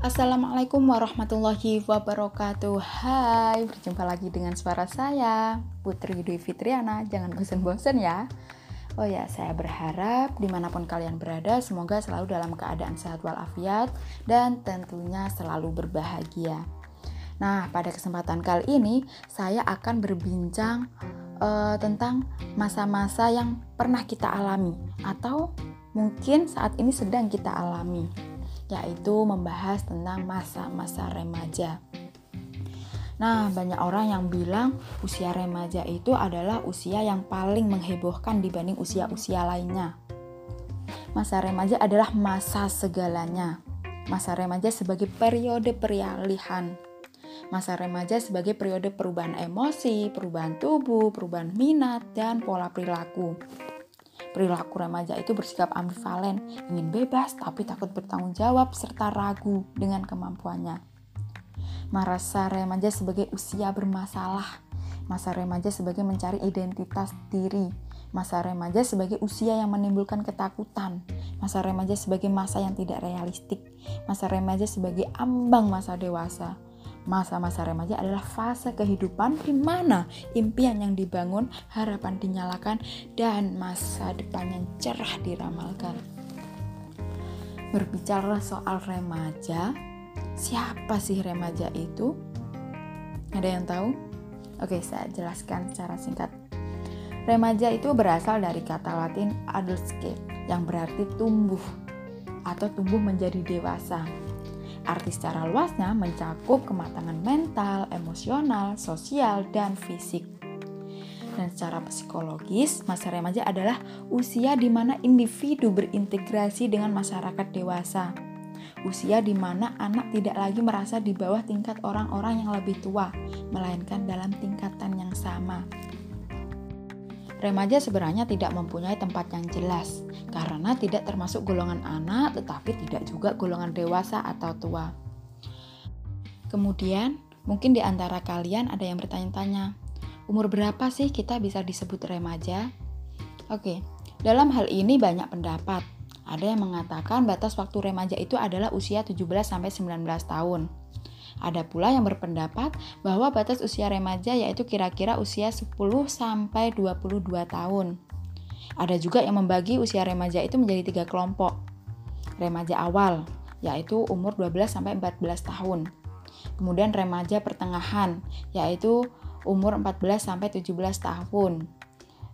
Assalamualaikum warahmatullahi wabarakatuh. Hai, berjumpa lagi dengan suara saya Putri Dwi Fitriana. Jangan bosan-bosan ya. Oh ya, saya berharap di mana pun kalian berada Semoga selalu dalam keadaan sehat walafiat Dan tentunya selalu berbahagia. Nah, pada kesempatan kali ini Saya akan berbincang uh, tentang masa-masa yang pernah kita alami Atau mungkin saat ini sedang kita alami yaitu membahas tentang masa-masa remaja. Nah, banyak orang yang bilang usia remaja itu adalah usia yang paling menghebohkan dibanding usia-usia lainnya. Masa remaja adalah masa segalanya. Masa remaja sebagai periode peralihan. Masa remaja sebagai periode perubahan emosi, perubahan tubuh, perubahan minat, dan pola perilaku. Perilaku remaja itu bersikap ambivalen, ingin bebas tapi takut bertanggung jawab serta ragu dengan kemampuannya. Masa remaja sebagai usia bermasalah, masa remaja sebagai mencari identitas diri, masa remaja sebagai usia yang menimbulkan ketakutan, masa remaja sebagai masa yang tidak realistik, masa remaja sebagai ambang masa dewasa, Masa-masa remaja adalah fase kehidupan di mana impian yang dibangun, harapan dinyalakan, dan masa depan yang cerah diramalkan. Berbicara soal remaja, siapa sih remaja itu? Ada yang tahu? Oke, saya jelaskan secara singkat. Remaja itu berasal dari kata Latin adultscape yang berarti tumbuh atau tumbuh menjadi dewasa. Arti secara luasnya mencakup kematangan mental, emosional, sosial, dan fisik. Dan secara psikologis, masa remaja adalah usia di mana individu berintegrasi dengan masyarakat dewasa. Usia di mana anak tidak lagi merasa di bawah tingkat orang-orang yang lebih tua, melainkan dalam tingkatan yang sama. Remaja sebenarnya tidak mempunyai tempat yang jelas karena tidak termasuk golongan anak tetapi tidak juga golongan dewasa atau tua. Kemudian, mungkin di antara kalian ada yang bertanya-tanya, umur berapa sih kita bisa disebut remaja? Oke, dalam hal ini banyak pendapat. Ada yang mengatakan batas waktu remaja itu adalah usia 17 sampai 19 tahun. Ada pula yang berpendapat bahwa batas usia remaja yaitu kira-kira usia 10 sampai 22 tahun. Ada juga yang membagi usia remaja itu menjadi tiga kelompok. Remaja awal, yaitu umur 12 sampai 14 tahun. Kemudian remaja pertengahan, yaitu umur 14 sampai 17 tahun.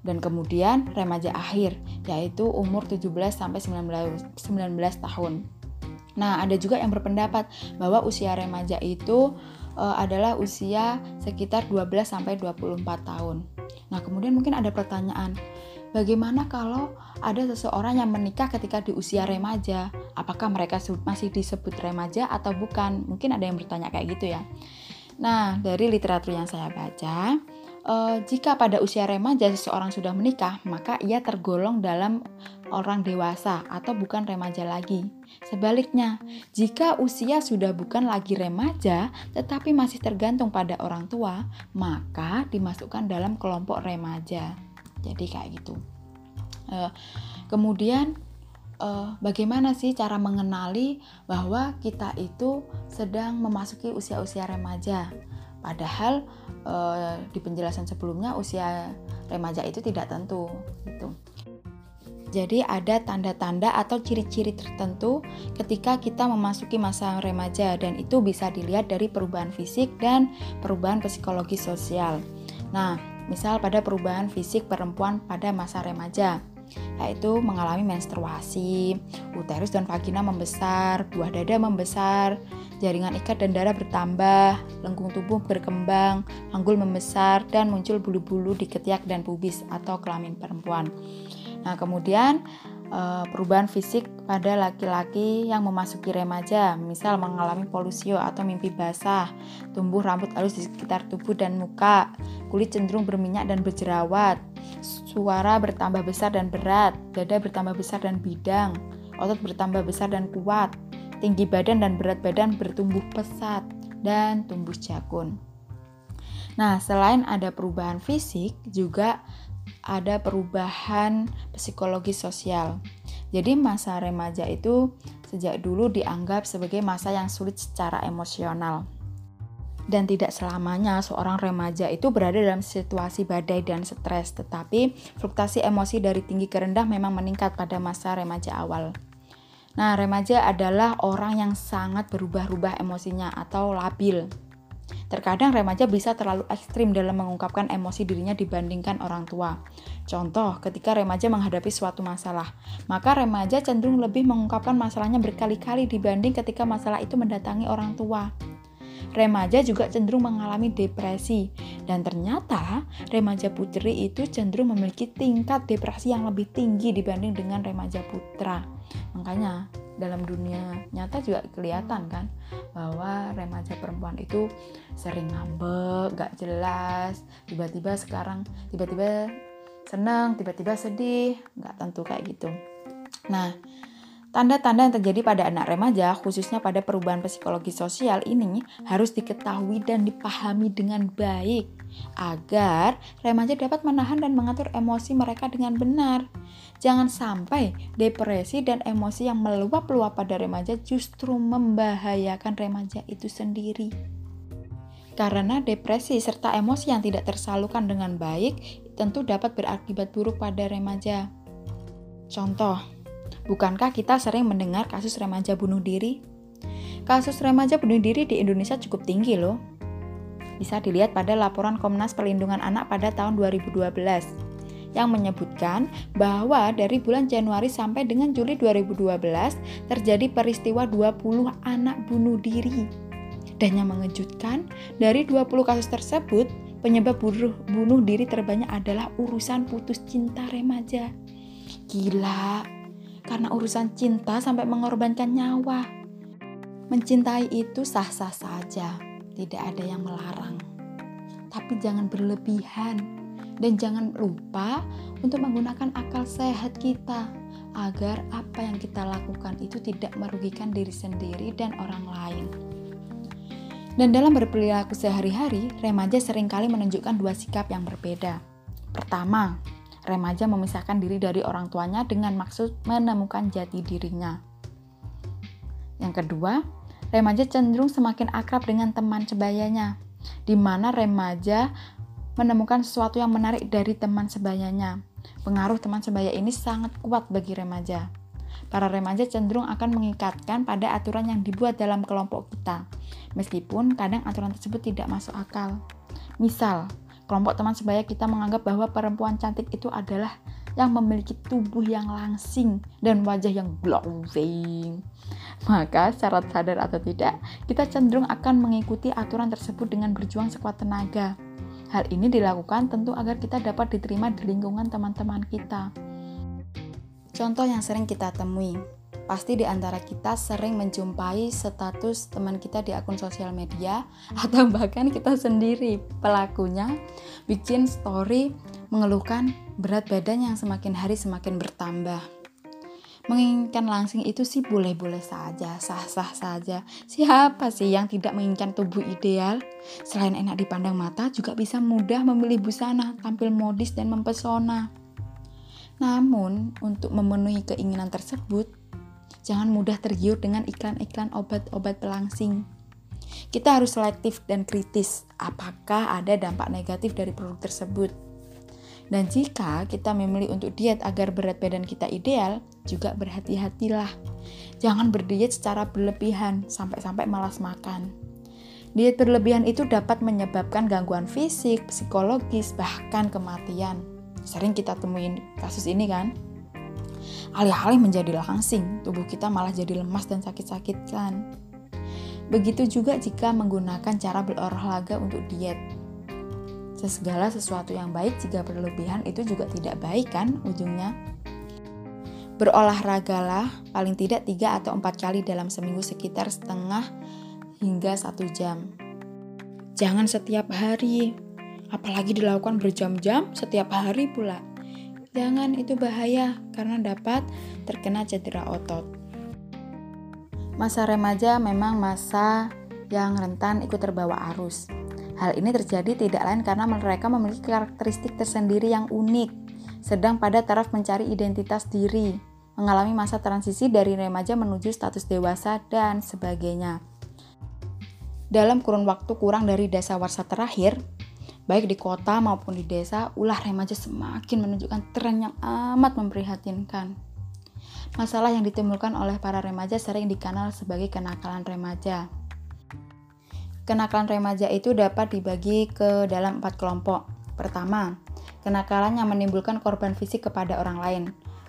Dan kemudian remaja akhir, yaitu umur 17 sampai 19, 19 tahun. Nah, ada juga yang berpendapat bahwa usia remaja itu uh, adalah usia sekitar 12 sampai 24 tahun. Nah, kemudian mungkin ada pertanyaan, bagaimana kalau ada seseorang yang menikah ketika di usia remaja? Apakah mereka masih disebut remaja atau bukan? Mungkin ada yang bertanya kayak gitu ya. Nah, dari literatur yang saya baca, uh, jika pada usia remaja seseorang sudah menikah, maka ia tergolong dalam orang dewasa atau bukan remaja lagi. Sebaliknya, jika usia sudah bukan lagi remaja tetapi masih tergantung pada orang tua, maka dimasukkan dalam kelompok remaja. Jadi kayak gitu. Uh, kemudian uh, bagaimana sih cara mengenali bahwa kita itu sedang memasuki usia-usia remaja? Padahal e, di penjelasan sebelumnya usia remaja itu tidak tentu gitu. Jadi ada tanda-tanda atau ciri-ciri tertentu ketika kita memasuki masa remaja dan itu bisa dilihat dari perubahan fisik dan perubahan psikologi sosial. Nah, misal pada perubahan fisik perempuan pada masa remaja yaitu mengalami menstruasi, uterus dan vagina membesar, buah dada membesar, jaringan ikat dan darah bertambah, lengkung tubuh berkembang, panggul membesar, dan muncul bulu-bulu di ketiak dan pubis atau kelamin perempuan. Nah, kemudian eh, perubahan fisik pada laki-laki yang memasuki remaja, misal mengalami polusio atau mimpi basah, tumbuh rambut halus di sekitar tubuh dan muka, kulit cenderung berminyak dan berjerawat, Suara bertambah besar dan berat, dada bertambah besar dan bidang, otot bertambah besar dan kuat, tinggi badan dan berat badan bertumbuh pesat, dan tumbuh jakun. Nah, selain ada perubahan fisik, juga ada perubahan psikologi sosial. Jadi masa remaja itu sejak dulu dianggap sebagai masa yang sulit secara emosional. Dan tidak selamanya seorang remaja itu berada dalam situasi badai dan stres, tetapi fluktuasi emosi dari tinggi ke rendah memang meningkat pada masa remaja awal. Nah, remaja adalah orang yang sangat berubah-ubah emosinya atau labil. Terkadang remaja bisa terlalu ekstrim dalam mengungkapkan emosi dirinya dibandingkan orang tua. Contoh, ketika remaja menghadapi suatu masalah, maka remaja cenderung lebih mengungkapkan masalahnya berkali-kali dibanding ketika masalah itu mendatangi orang tua. Remaja juga cenderung mengalami depresi, dan ternyata remaja putri itu cenderung memiliki tingkat depresi yang lebih tinggi dibanding dengan remaja putra. Makanya, dalam dunia nyata juga kelihatan kan bahwa remaja perempuan itu sering ngambek, gak jelas, tiba-tiba sekarang tiba-tiba senang, tiba-tiba sedih, gak tentu kayak gitu. Nah, Tanda-tanda yang terjadi pada anak remaja, khususnya pada perubahan psikologi sosial ini, harus diketahui dan dipahami dengan baik agar remaja dapat menahan dan mengatur emosi mereka dengan benar. Jangan sampai depresi dan emosi yang meluap-luap pada remaja justru membahayakan remaja itu sendiri. Karena depresi serta emosi yang tidak tersalurkan dengan baik tentu dapat berakibat buruk pada remaja. Contoh, Bukankah kita sering mendengar kasus remaja bunuh diri? Kasus remaja bunuh diri di Indonesia cukup tinggi loh. Bisa dilihat pada laporan Komnas Perlindungan Anak pada tahun 2012 yang menyebutkan bahwa dari bulan Januari sampai dengan Juli 2012 terjadi peristiwa 20 anak bunuh diri. Dan yang mengejutkan, dari 20 kasus tersebut, penyebab bunuh, bunuh diri terbanyak adalah urusan putus cinta remaja. Gila, karena urusan cinta sampai mengorbankan nyawa. Mencintai itu sah-sah saja, tidak ada yang melarang. Tapi jangan berlebihan dan jangan lupa untuk menggunakan akal sehat kita agar apa yang kita lakukan itu tidak merugikan diri sendiri dan orang lain. Dan dalam berperilaku sehari-hari, remaja sering kali menunjukkan dua sikap yang berbeda. Pertama, remaja memisahkan diri dari orang tuanya dengan maksud menemukan jati dirinya. Yang kedua, remaja cenderung semakin akrab dengan teman sebayanya, di mana remaja menemukan sesuatu yang menarik dari teman sebayanya. Pengaruh teman sebaya ini sangat kuat bagi remaja. Para remaja cenderung akan mengikatkan pada aturan yang dibuat dalam kelompok kita, meskipun kadang aturan tersebut tidak masuk akal. Misal, Kelompok teman sebaya kita menganggap bahwa perempuan cantik itu adalah yang memiliki tubuh yang langsing dan wajah yang glowing. Maka secara sadar atau tidak, kita cenderung akan mengikuti aturan tersebut dengan berjuang sekuat tenaga. Hal ini dilakukan tentu agar kita dapat diterima di lingkungan teman-teman kita. Contoh yang sering kita temui, Pasti di antara kita sering menjumpai status teman kita di akun sosial media atau bahkan kita sendiri pelakunya bikin story mengeluhkan berat badan yang semakin hari semakin bertambah. Menginginkan langsing itu sih boleh-boleh saja, sah-sah saja. Siapa sih yang tidak menginginkan tubuh ideal? Selain enak dipandang mata, juga bisa mudah memilih busana, tampil modis dan mempesona. Namun, untuk memenuhi keinginan tersebut, Jangan mudah tergiur dengan iklan-iklan obat-obat pelangsing. Kita harus selektif dan kritis apakah ada dampak negatif dari produk tersebut. Dan jika kita memilih untuk diet agar berat badan kita ideal, juga berhati-hatilah. Jangan berdiet secara berlebihan sampai-sampai malas makan. Diet berlebihan itu dapat menyebabkan gangguan fisik, psikologis, bahkan kematian. Sering kita temuin kasus ini kan? Alih-alih menjadi langsing, tubuh kita malah jadi lemas dan sakit-sakitan. Begitu juga jika menggunakan cara berolahraga untuk diet. Segala sesuatu yang baik jika berlebihan itu juga tidak baik kan ujungnya. Berolahragalah paling tidak 3 atau 4 kali dalam seminggu sekitar setengah hingga satu jam. Jangan setiap hari, apalagi dilakukan berjam-jam setiap hari pula. Jangan itu bahaya karena dapat terkena cedera otot. Masa remaja memang masa yang rentan ikut terbawa arus. Hal ini terjadi tidak lain karena mereka memiliki karakteristik tersendiri yang unik, sedang pada taraf mencari identitas diri. mengalami masa transisi dari remaja menuju status dewasa, dan sebagainya. Dalam kurun waktu kurang dari desa warsa terakhir, baik di kota maupun di desa, ulah remaja semakin menunjukkan tren yang amat memprihatinkan. Masalah yang ditimbulkan oleh para remaja sering dikenal sebagai kenakalan remaja. Kenakalan remaja itu dapat dibagi ke dalam empat kelompok. Pertama, kenakalan yang menimbulkan korban fisik kepada orang lain,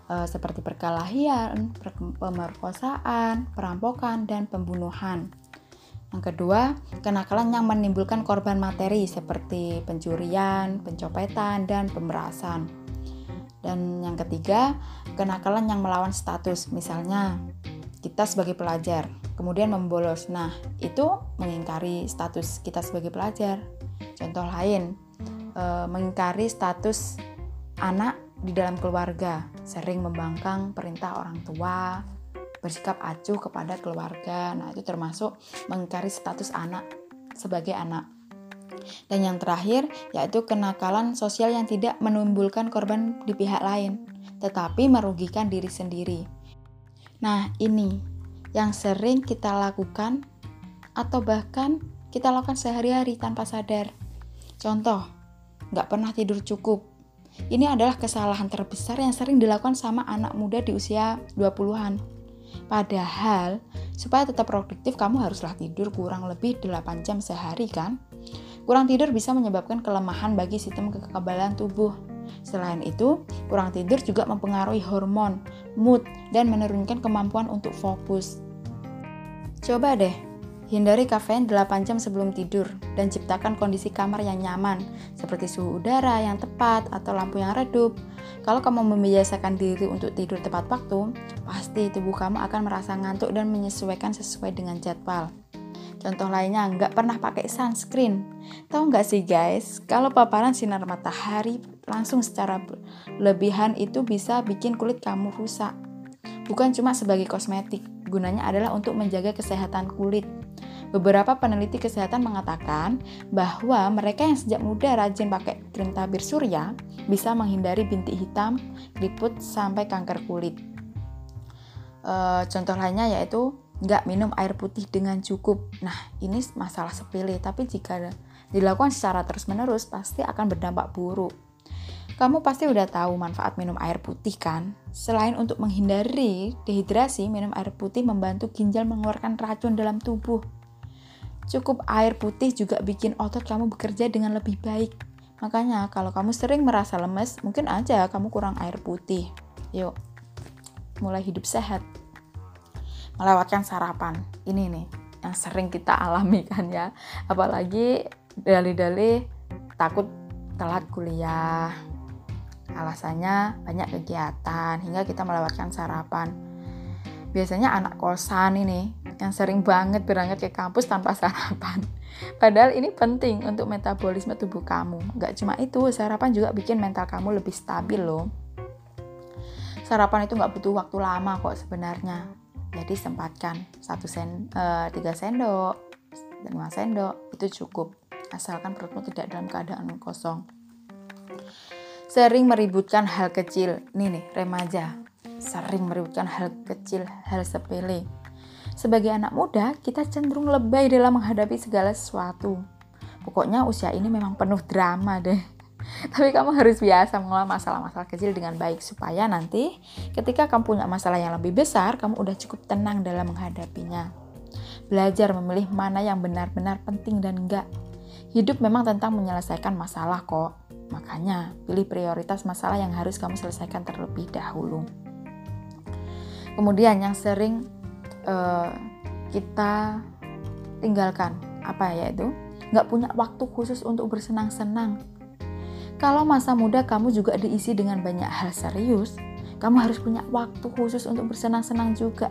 e, seperti perkelahian, pemerkosaan, perampokan, dan pembunuhan. Yang kedua, kenakalan yang menimbulkan korban materi seperti pencurian, pencopetan, dan pemerasan. Dan yang ketiga, kenakalan yang melawan status, misalnya kita sebagai pelajar, kemudian membolos. Nah, itu mengingkari status kita sebagai pelajar. Contoh lain, e, mengingkari status anak di dalam keluarga, sering membangkang perintah orang tua, bersikap acuh kepada keluarga. Nah, itu termasuk mengingkari status anak sebagai anak. Dan yang terakhir yaitu kenakalan sosial yang tidak menimbulkan korban di pihak lain, tetapi merugikan diri sendiri. Nah, ini yang sering kita lakukan atau bahkan kita lakukan sehari-hari tanpa sadar. Contoh, nggak pernah tidur cukup. Ini adalah kesalahan terbesar yang sering dilakukan sama anak muda di usia 20-an Padahal, supaya tetap produktif kamu haruslah tidur kurang lebih 8 jam sehari kan? Kurang tidur bisa menyebabkan kelemahan bagi sistem kekebalan tubuh. Selain itu, kurang tidur juga mempengaruhi hormon, mood, dan menurunkan kemampuan untuk fokus. Coba deh, hindari kafein 8 jam sebelum tidur dan ciptakan kondisi kamar yang nyaman, seperti suhu udara yang tepat atau lampu yang redup, kalau kamu membiasakan diri untuk tidur tepat waktu, pasti tubuh kamu akan merasa ngantuk dan menyesuaikan sesuai dengan jadwal. Contoh lainnya, nggak pernah pakai sunscreen. Tahu nggak sih guys, kalau paparan sinar matahari langsung secara lebihan itu bisa bikin kulit kamu rusak. Bukan cuma sebagai kosmetik, gunanya adalah untuk menjaga kesehatan kulit. Beberapa peneliti kesehatan mengatakan bahwa mereka yang sejak muda rajin pakai krim tabir surya bisa menghindari bintik hitam, keriput, sampai kanker kulit. E, contoh lainnya yaitu nggak minum air putih dengan cukup. Nah, ini masalah sepele, tapi jika dilakukan secara terus-menerus pasti akan berdampak buruk. Kamu pasti udah tahu manfaat minum air putih kan? Selain untuk menghindari dehidrasi, minum air putih membantu ginjal mengeluarkan racun dalam tubuh. Cukup air putih juga bikin otot kamu bekerja dengan lebih baik. Makanya kalau kamu sering merasa lemes, mungkin aja kamu kurang air putih. Yuk, mulai hidup sehat. Melewatkan sarapan. Ini nih yang sering kita alami kan ya. Apalagi dalih-dalih takut telat kuliah. Alasannya banyak kegiatan hingga kita melewatkan sarapan. Biasanya anak kosan ini yang sering banget berangkat ke kampus tanpa sarapan. Padahal ini penting untuk metabolisme tubuh kamu. Gak cuma itu, sarapan juga bikin mental kamu lebih stabil loh. Sarapan itu gak butuh waktu lama kok sebenarnya. Jadi sempatkan satu sen, uh, tiga sendok, lima sendok itu cukup. Asalkan perutmu tidak dalam keadaan kosong. Sering meributkan hal kecil. Nih nih, remaja. Sering meributkan hal kecil, hal sepele sebagai anak muda, kita cenderung lebay dalam menghadapi segala sesuatu. Pokoknya usia ini memang penuh drama deh. Tapi kamu harus biasa mengelola masalah-masalah kecil dengan baik supaya nanti ketika kamu punya masalah yang lebih besar, kamu udah cukup tenang dalam menghadapinya. Belajar memilih mana yang benar-benar penting dan enggak. Hidup memang tentang menyelesaikan masalah kok. Makanya, pilih prioritas masalah yang harus kamu selesaikan terlebih dahulu. Kemudian yang sering uh, kita tinggalkan apa ya itu? Nggak punya waktu khusus untuk bersenang-senang. Kalau masa muda kamu juga diisi dengan banyak hal serius kamu harus punya waktu khusus untuk bersenang-senang juga.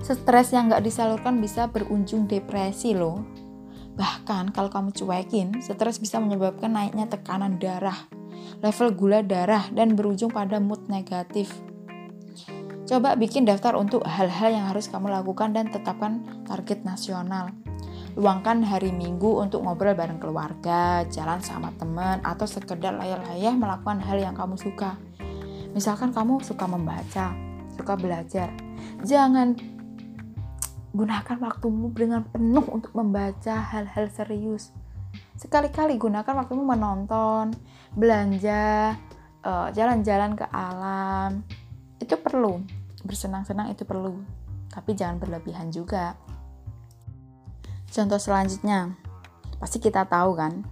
Stres yang nggak disalurkan bisa berujung depresi loh. Bahkan kalau kamu cuekin stres bisa menyebabkan naiknya tekanan darah level gula darah dan berujung pada mood negatif Coba bikin daftar untuk hal-hal yang harus kamu lakukan dan tetapkan target nasional. Luangkan hari Minggu untuk ngobrol bareng keluarga, jalan sama teman, atau sekedar layar-layar melakukan hal yang kamu suka. Misalkan kamu suka membaca, suka belajar. Jangan gunakan waktumu dengan penuh untuk membaca hal-hal serius. Sekali-kali gunakan waktumu menonton, belanja, eh, jalan-jalan ke alam. Itu perlu, bersenang-senang itu perlu, tapi jangan berlebihan juga. Contoh selanjutnya, pasti kita tahu kan,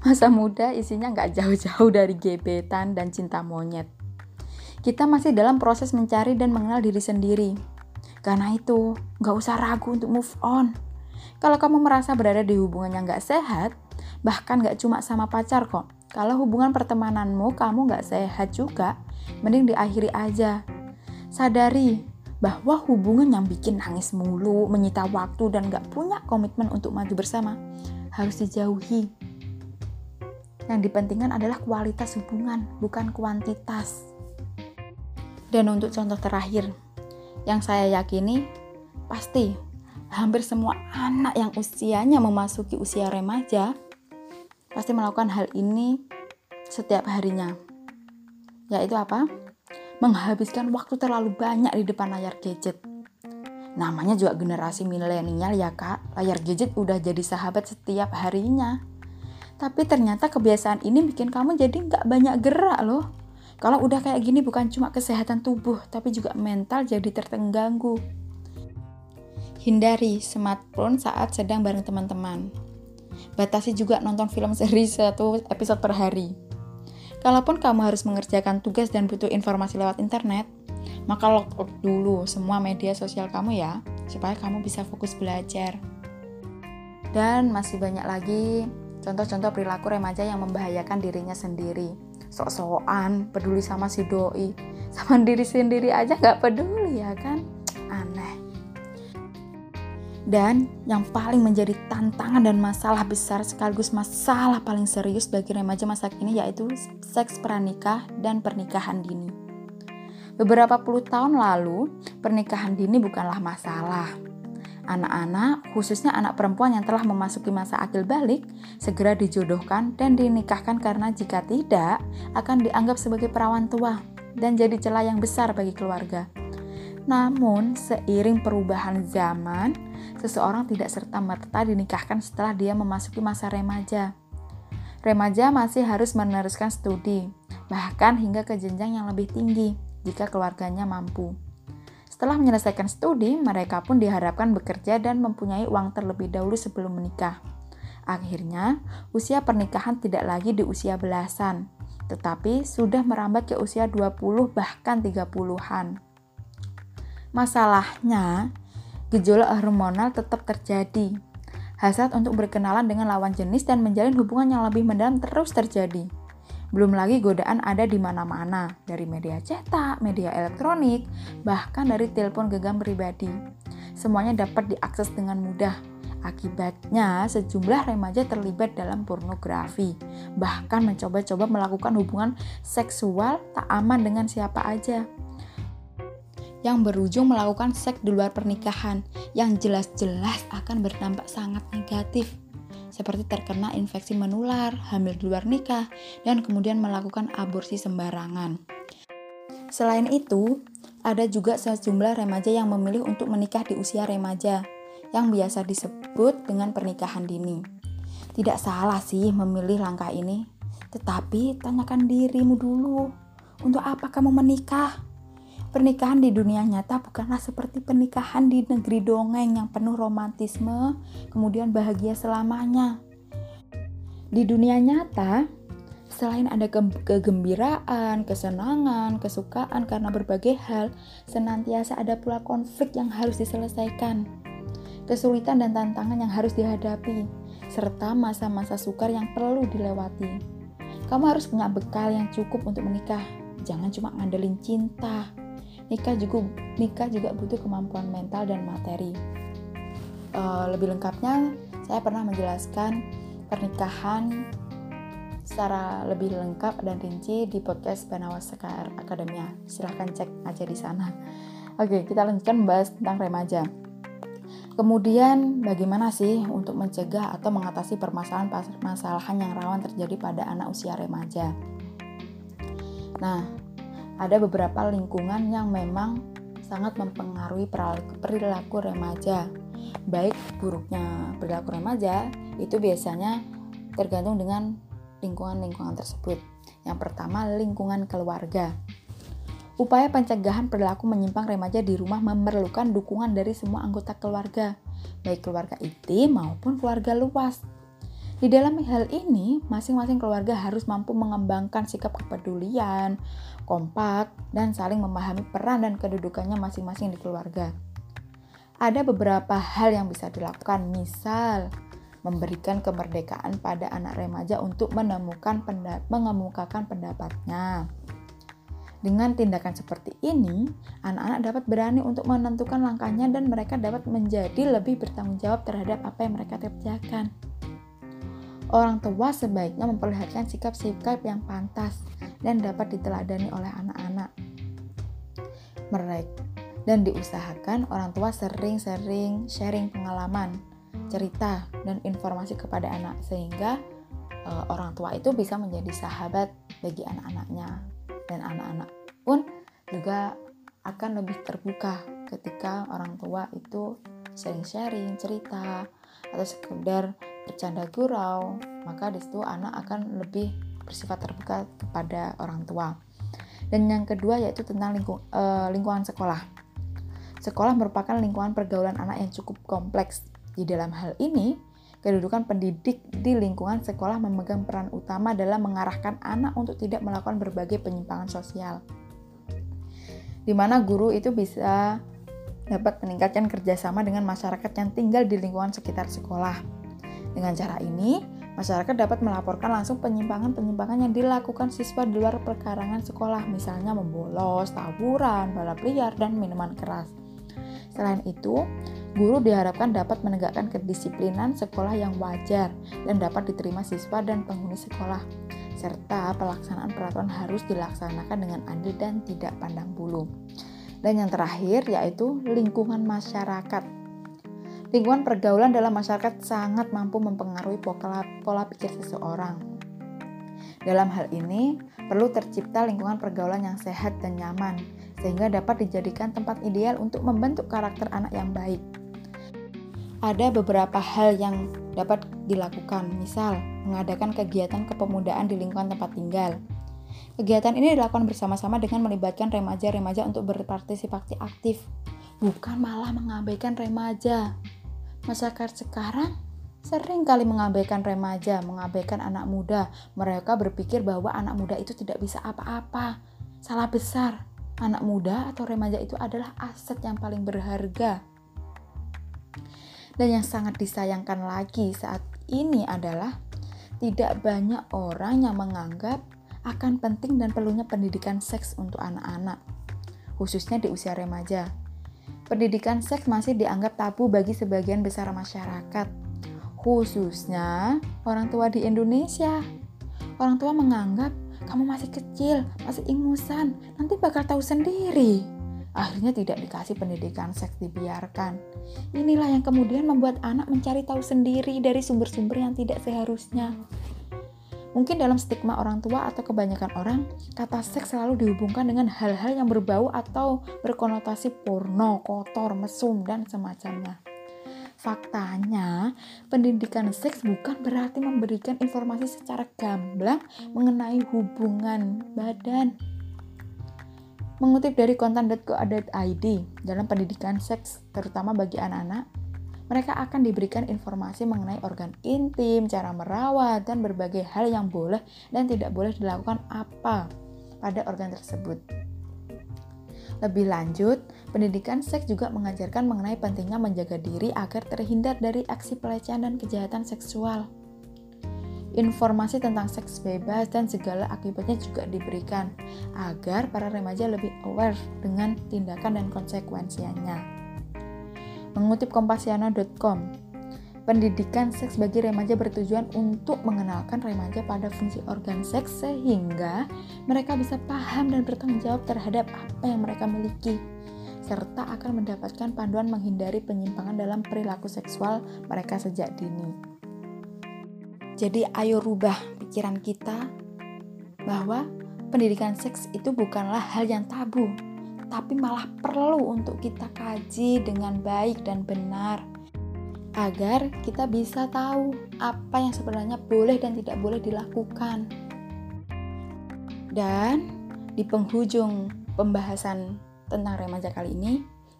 masa muda isinya nggak jauh-jauh dari gebetan dan cinta monyet. Kita masih dalam proses mencari dan mengenal diri sendiri. Karena itu, nggak usah ragu untuk move on. Kalau kamu merasa berada di hubungan yang nggak sehat, bahkan nggak cuma sama pacar kok. Kalau hubungan pertemananmu kamu nggak sehat juga, mending diakhiri aja. Sadari bahwa hubungan yang bikin nangis mulu, menyita waktu, dan gak punya komitmen untuk maju bersama harus dijauhi. Yang dipentingkan adalah kualitas hubungan, bukan kuantitas. Dan untuk contoh terakhir, yang saya yakini pasti hampir semua anak yang usianya memasuki usia remaja pasti melakukan hal ini setiap harinya. Yaitu apa? Menghabiskan waktu terlalu banyak di depan layar gadget. Namanya juga generasi milenial ya kak, layar gadget udah jadi sahabat setiap harinya. Tapi ternyata kebiasaan ini bikin kamu jadi nggak banyak gerak loh. Kalau udah kayak gini bukan cuma kesehatan tubuh, tapi juga mental jadi tertengganggu. Hindari smartphone saat sedang bareng teman-teman. Batasi juga nonton film seri satu episode per hari. Kalaupun kamu harus mengerjakan tugas dan butuh informasi lewat internet, maka log out dulu semua media sosial kamu ya, supaya kamu bisa fokus belajar. Dan masih banyak lagi contoh-contoh perilaku remaja yang membahayakan dirinya sendiri. Sok-sokan, peduli sama si doi, sama diri sendiri aja nggak peduli ya kan? Dan yang paling menjadi tantangan dan masalah besar sekaligus masalah paling serius bagi remaja masa kini yaitu seks pranikah dan pernikahan dini. Beberapa puluh tahun lalu, pernikahan dini bukanlah masalah. Anak-anak, khususnya anak perempuan yang telah memasuki masa akil balik, segera dijodohkan dan dinikahkan karena jika tidak, akan dianggap sebagai perawan tua dan jadi celah yang besar bagi keluarga. Namun, seiring perubahan zaman, seseorang tidak serta-merta dinikahkan setelah dia memasuki masa remaja. Remaja masih harus meneruskan studi, bahkan hingga ke jenjang yang lebih tinggi jika keluarganya mampu. Setelah menyelesaikan studi, mereka pun diharapkan bekerja dan mempunyai uang terlebih dahulu sebelum menikah. Akhirnya, usia pernikahan tidak lagi di usia belasan, tetapi sudah merambat ke usia 20 bahkan 30-an. Masalahnya, gejolak hormonal tetap terjadi. Hasrat untuk berkenalan dengan lawan jenis dan menjalin hubungan yang lebih mendalam terus terjadi. Belum lagi godaan ada di mana-mana, dari media cetak, media elektronik, bahkan dari telepon genggam pribadi. Semuanya dapat diakses dengan mudah. Akibatnya, sejumlah remaja terlibat dalam pornografi, bahkan mencoba-coba melakukan hubungan seksual tak aman dengan siapa aja yang berujung melakukan seks di luar pernikahan yang jelas-jelas akan berdampak sangat negatif seperti terkena infeksi menular, hamil di luar nikah, dan kemudian melakukan aborsi sembarangan. Selain itu, ada juga sejumlah remaja yang memilih untuk menikah di usia remaja, yang biasa disebut dengan pernikahan dini. Tidak salah sih memilih langkah ini, tetapi tanyakan dirimu dulu, untuk apa kamu menikah? Pernikahan di dunia nyata bukanlah seperti pernikahan di negeri dongeng yang penuh romantisme, kemudian bahagia selamanya. Di dunia nyata, selain ada ke kegembiraan, kesenangan, kesukaan karena berbagai hal, senantiasa ada pula konflik yang harus diselesaikan, kesulitan dan tantangan yang harus dihadapi, serta masa-masa sukar yang perlu dilewati. Kamu harus punya bekal yang cukup untuk menikah, jangan cuma ngandelin cinta nikah juga nikah juga butuh kemampuan mental dan materi. Uh, lebih lengkapnya, saya pernah menjelaskan pernikahan secara lebih lengkap dan rinci di podcast Banawas Sekar Akademia. Silahkan cek aja di sana. Oke, kita lanjutkan membahas tentang remaja. Kemudian, bagaimana sih untuk mencegah atau mengatasi permasalahan-permasalahan yang rawan terjadi pada anak usia remaja? Nah, ada beberapa lingkungan yang memang sangat mempengaruhi perilaku remaja. Baik buruknya perilaku remaja itu biasanya tergantung dengan lingkungan-lingkungan tersebut. Yang pertama, lingkungan keluarga. Upaya pencegahan perilaku menyimpang remaja di rumah memerlukan dukungan dari semua anggota keluarga, baik keluarga inti maupun keluarga luas. Di dalam hal ini, masing-masing keluarga harus mampu mengembangkan sikap kepedulian, kompak, dan saling memahami peran dan kedudukannya masing-masing di keluarga. Ada beberapa hal yang bisa dilakukan, misal memberikan kemerdekaan pada anak remaja untuk menemukan mengemukakan pendapatnya dengan tindakan seperti ini, anak-anak dapat berani untuk menentukan langkahnya dan mereka dapat menjadi lebih bertanggung jawab terhadap apa yang mereka kerjakan. Orang tua sebaiknya memperlihatkan sikap-sikap yang pantas dan dapat diteladani oleh anak-anak. Mereka dan diusahakan orang tua sering-sering sharing pengalaman, cerita, dan informasi kepada anak sehingga e, orang tua itu bisa menjadi sahabat bagi anak-anaknya dan anak-anak pun juga akan lebih terbuka ketika orang tua itu sharing-sharing cerita atau sekedar bercanda gurau maka di situ anak akan lebih bersifat terbuka kepada orang tua dan yang kedua yaitu tentang lingkung, uh, lingkungan sekolah sekolah merupakan lingkungan pergaulan anak yang cukup kompleks di dalam hal ini kedudukan pendidik di lingkungan sekolah memegang peran utama dalam mengarahkan anak untuk tidak melakukan berbagai penyimpangan sosial. Di mana guru itu bisa dapat meningkatkan kerjasama dengan masyarakat yang tinggal di lingkungan sekitar sekolah. Dengan cara ini, masyarakat dapat melaporkan langsung penyimpangan-penyimpangan yang dilakukan siswa di luar perkarangan sekolah, misalnya membolos, tawuran, balap liar, dan minuman keras. Selain itu, Guru diharapkan dapat menegakkan kedisiplinan sekolah yang wajar dan dapat diterima siswa dan penghuni sekolah, serta pelaksanaan peraturan harus dilaksanakan dengan adil dan tidak pandang bulu. Dan yang terakhir yaitu lingkungan masyarakat. Lingkungan pergaulan dalam masyarakat sangat mampu mempengaruhi pola, pola pikir seseorang. Dalam hal ini, perlu tercipta lingkungan pergaulan yang sehat dan nyaman, sehingga dapat dijadikan tempat ideal untuk membentuk karakter anak yang baik ada beberapa hal yang dapat dilakukan, misal mengadakan kegiatan kepemudaan di lingkungan tempat tinggal. Kegiatan ini dilakukan bersama-sama dengan melibatkan remaja-remaja untuk berpartisipasi aktif, bukan malah mengabaikan remaja. Masyarakat sekarang sering kali mengabaikan remaja, mengabaikan anak muda. Mereka berpikir bahwa anak muda itu tidak bisa apa-apa. Salah besar. Anak muda atau remaja itu adalah aset yang paling berharga dan yang sangat disayangkan lagi saat ini adalah tidak banyak orang yang menganggap akan penting dan perlunya pendidikan seks untuk anak-anak, khususnya di usia remaja. Pendidikan seks masih dianggap tabu bagi sebagian besar masyarakat, khususnya orang tua di Indonesia. Orang tua menganggap kamu masih kecil, masih ingusan, nanti bakal tahu sendiri akhirnya tidak dikasih pendidikan seks dibiarkan. Inilah yang kemudian membuat anak mencari tahu sendiri dari sumber-sumber yang tidak seharusnya. Mungkin dalam stigma orang tua atau kebanyakan orang, kata seks selalu dihubungkan dengan hal-hal yang berbau atau berkonotasi porno, kotor, mesum, dan semacamnya. Faktanya, pendidikan seks bukan berarti memberikan informasi secara gamblang mengenai hubungan badan, Mengutip dari konten.co.id, dalam pendidikan seks, terutama bagi anak-anak, mereka akan diberikan informasi mengenai organ intim, cara merawat, dan berbagai hal yang boleh dan tidak boleh dilakukan apa pada organ tersebut. Lebih lanjut, pendidikan seks juga mengajarkan mengenai pentingnya menjaga diri agar terhindar dari aksi pelecehan dan kejahatan seksual. Informasi tentang seks bebas dan segala akibatnya juga diberikan agar para remaja lebih aware dengan tindakan dan konsekuensinya. Mengutip kompasiana.com, pendidikan seks bagi remaja bertujuan untuk mengenalkan remaja pada fungsi organ seks sehingga mereka bisa paham dan bertanggung jawab terhadap apa yang mereka miliki serta akan mendapatkan panduan menghindari penyimpangan dalam perilaku seksual mereka sejak dini. Jadi ayo rubah pikiran kita bahwa pendidikan seks itu bukanlah hal yang tabu, tapi malah perlu untuk kita kaji dengan baik dan benar agar kita bisa tahu apa yang sebenarnya boleh dan tidak boleh dilakukan. Dan di penghujung pembahasan tentang remaja kali ini,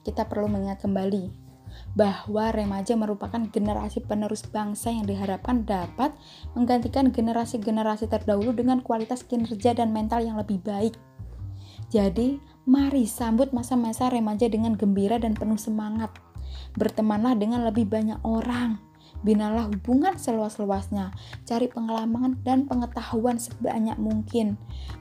kita perlu mengingat kembali bahwa remaja merupakan generasi penerus bangsa yang diharapkan dapat menggantikan generasi-generasi terdahulu dengan kualitas kinerja dan mental yang lebih baik. Jadi, mari sambut masa-masa remaja dengan gembira dan penuh semangat. Bertemanlah dengan lebih banyak orang Binalah hubungan seluas-luasnya, cari pengalaman dan pengetahuan sebanyak mungkin.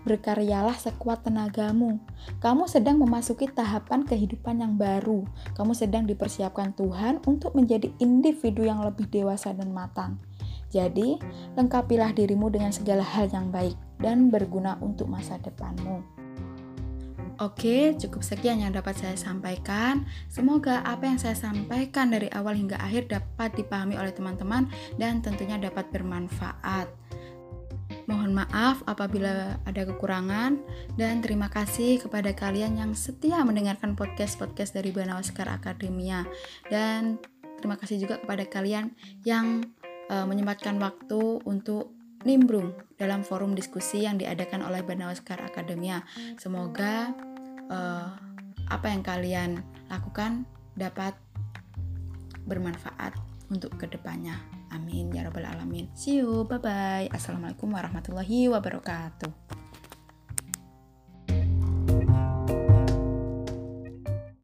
Berkaryalah sekuat tenagamu. Kamu sedang memasuki tahapan kehidupan yang baru. Kamu sedang dipersiapkan Tuhan untuk menjadi individu yang lebih dewasa dan matang. Jadi, lengkapilah dirimu dengan segala hal yang baik dan berguna untuk masa depanmu. Oke, cukup sekian yang dapat saya sampaikan. Semoga apa yang saya sampaikan dari awal hingga akhir dapat dipahami oleh teman-teman dan tentunya dapat bermanfaat. Mohon maaf apabila ada kekurangan dan terima kasih kepada kalian yang setia mendengarkan podcast-podcast dari Banawaskar Akademia dan terima kasih juga kepada kalian yang uh, menyempatkan waktu untuk nimbrung dalam forum diskusi yang diadakan oleh Banawaskar Akademia. Semoga uh, apa yang kalian lakukan dapat bermanfaat untuk ke depannya. Amin ya rabbal alamin. See you, bye bye. Assalamualaikum warahmatullahi wabarakatuh.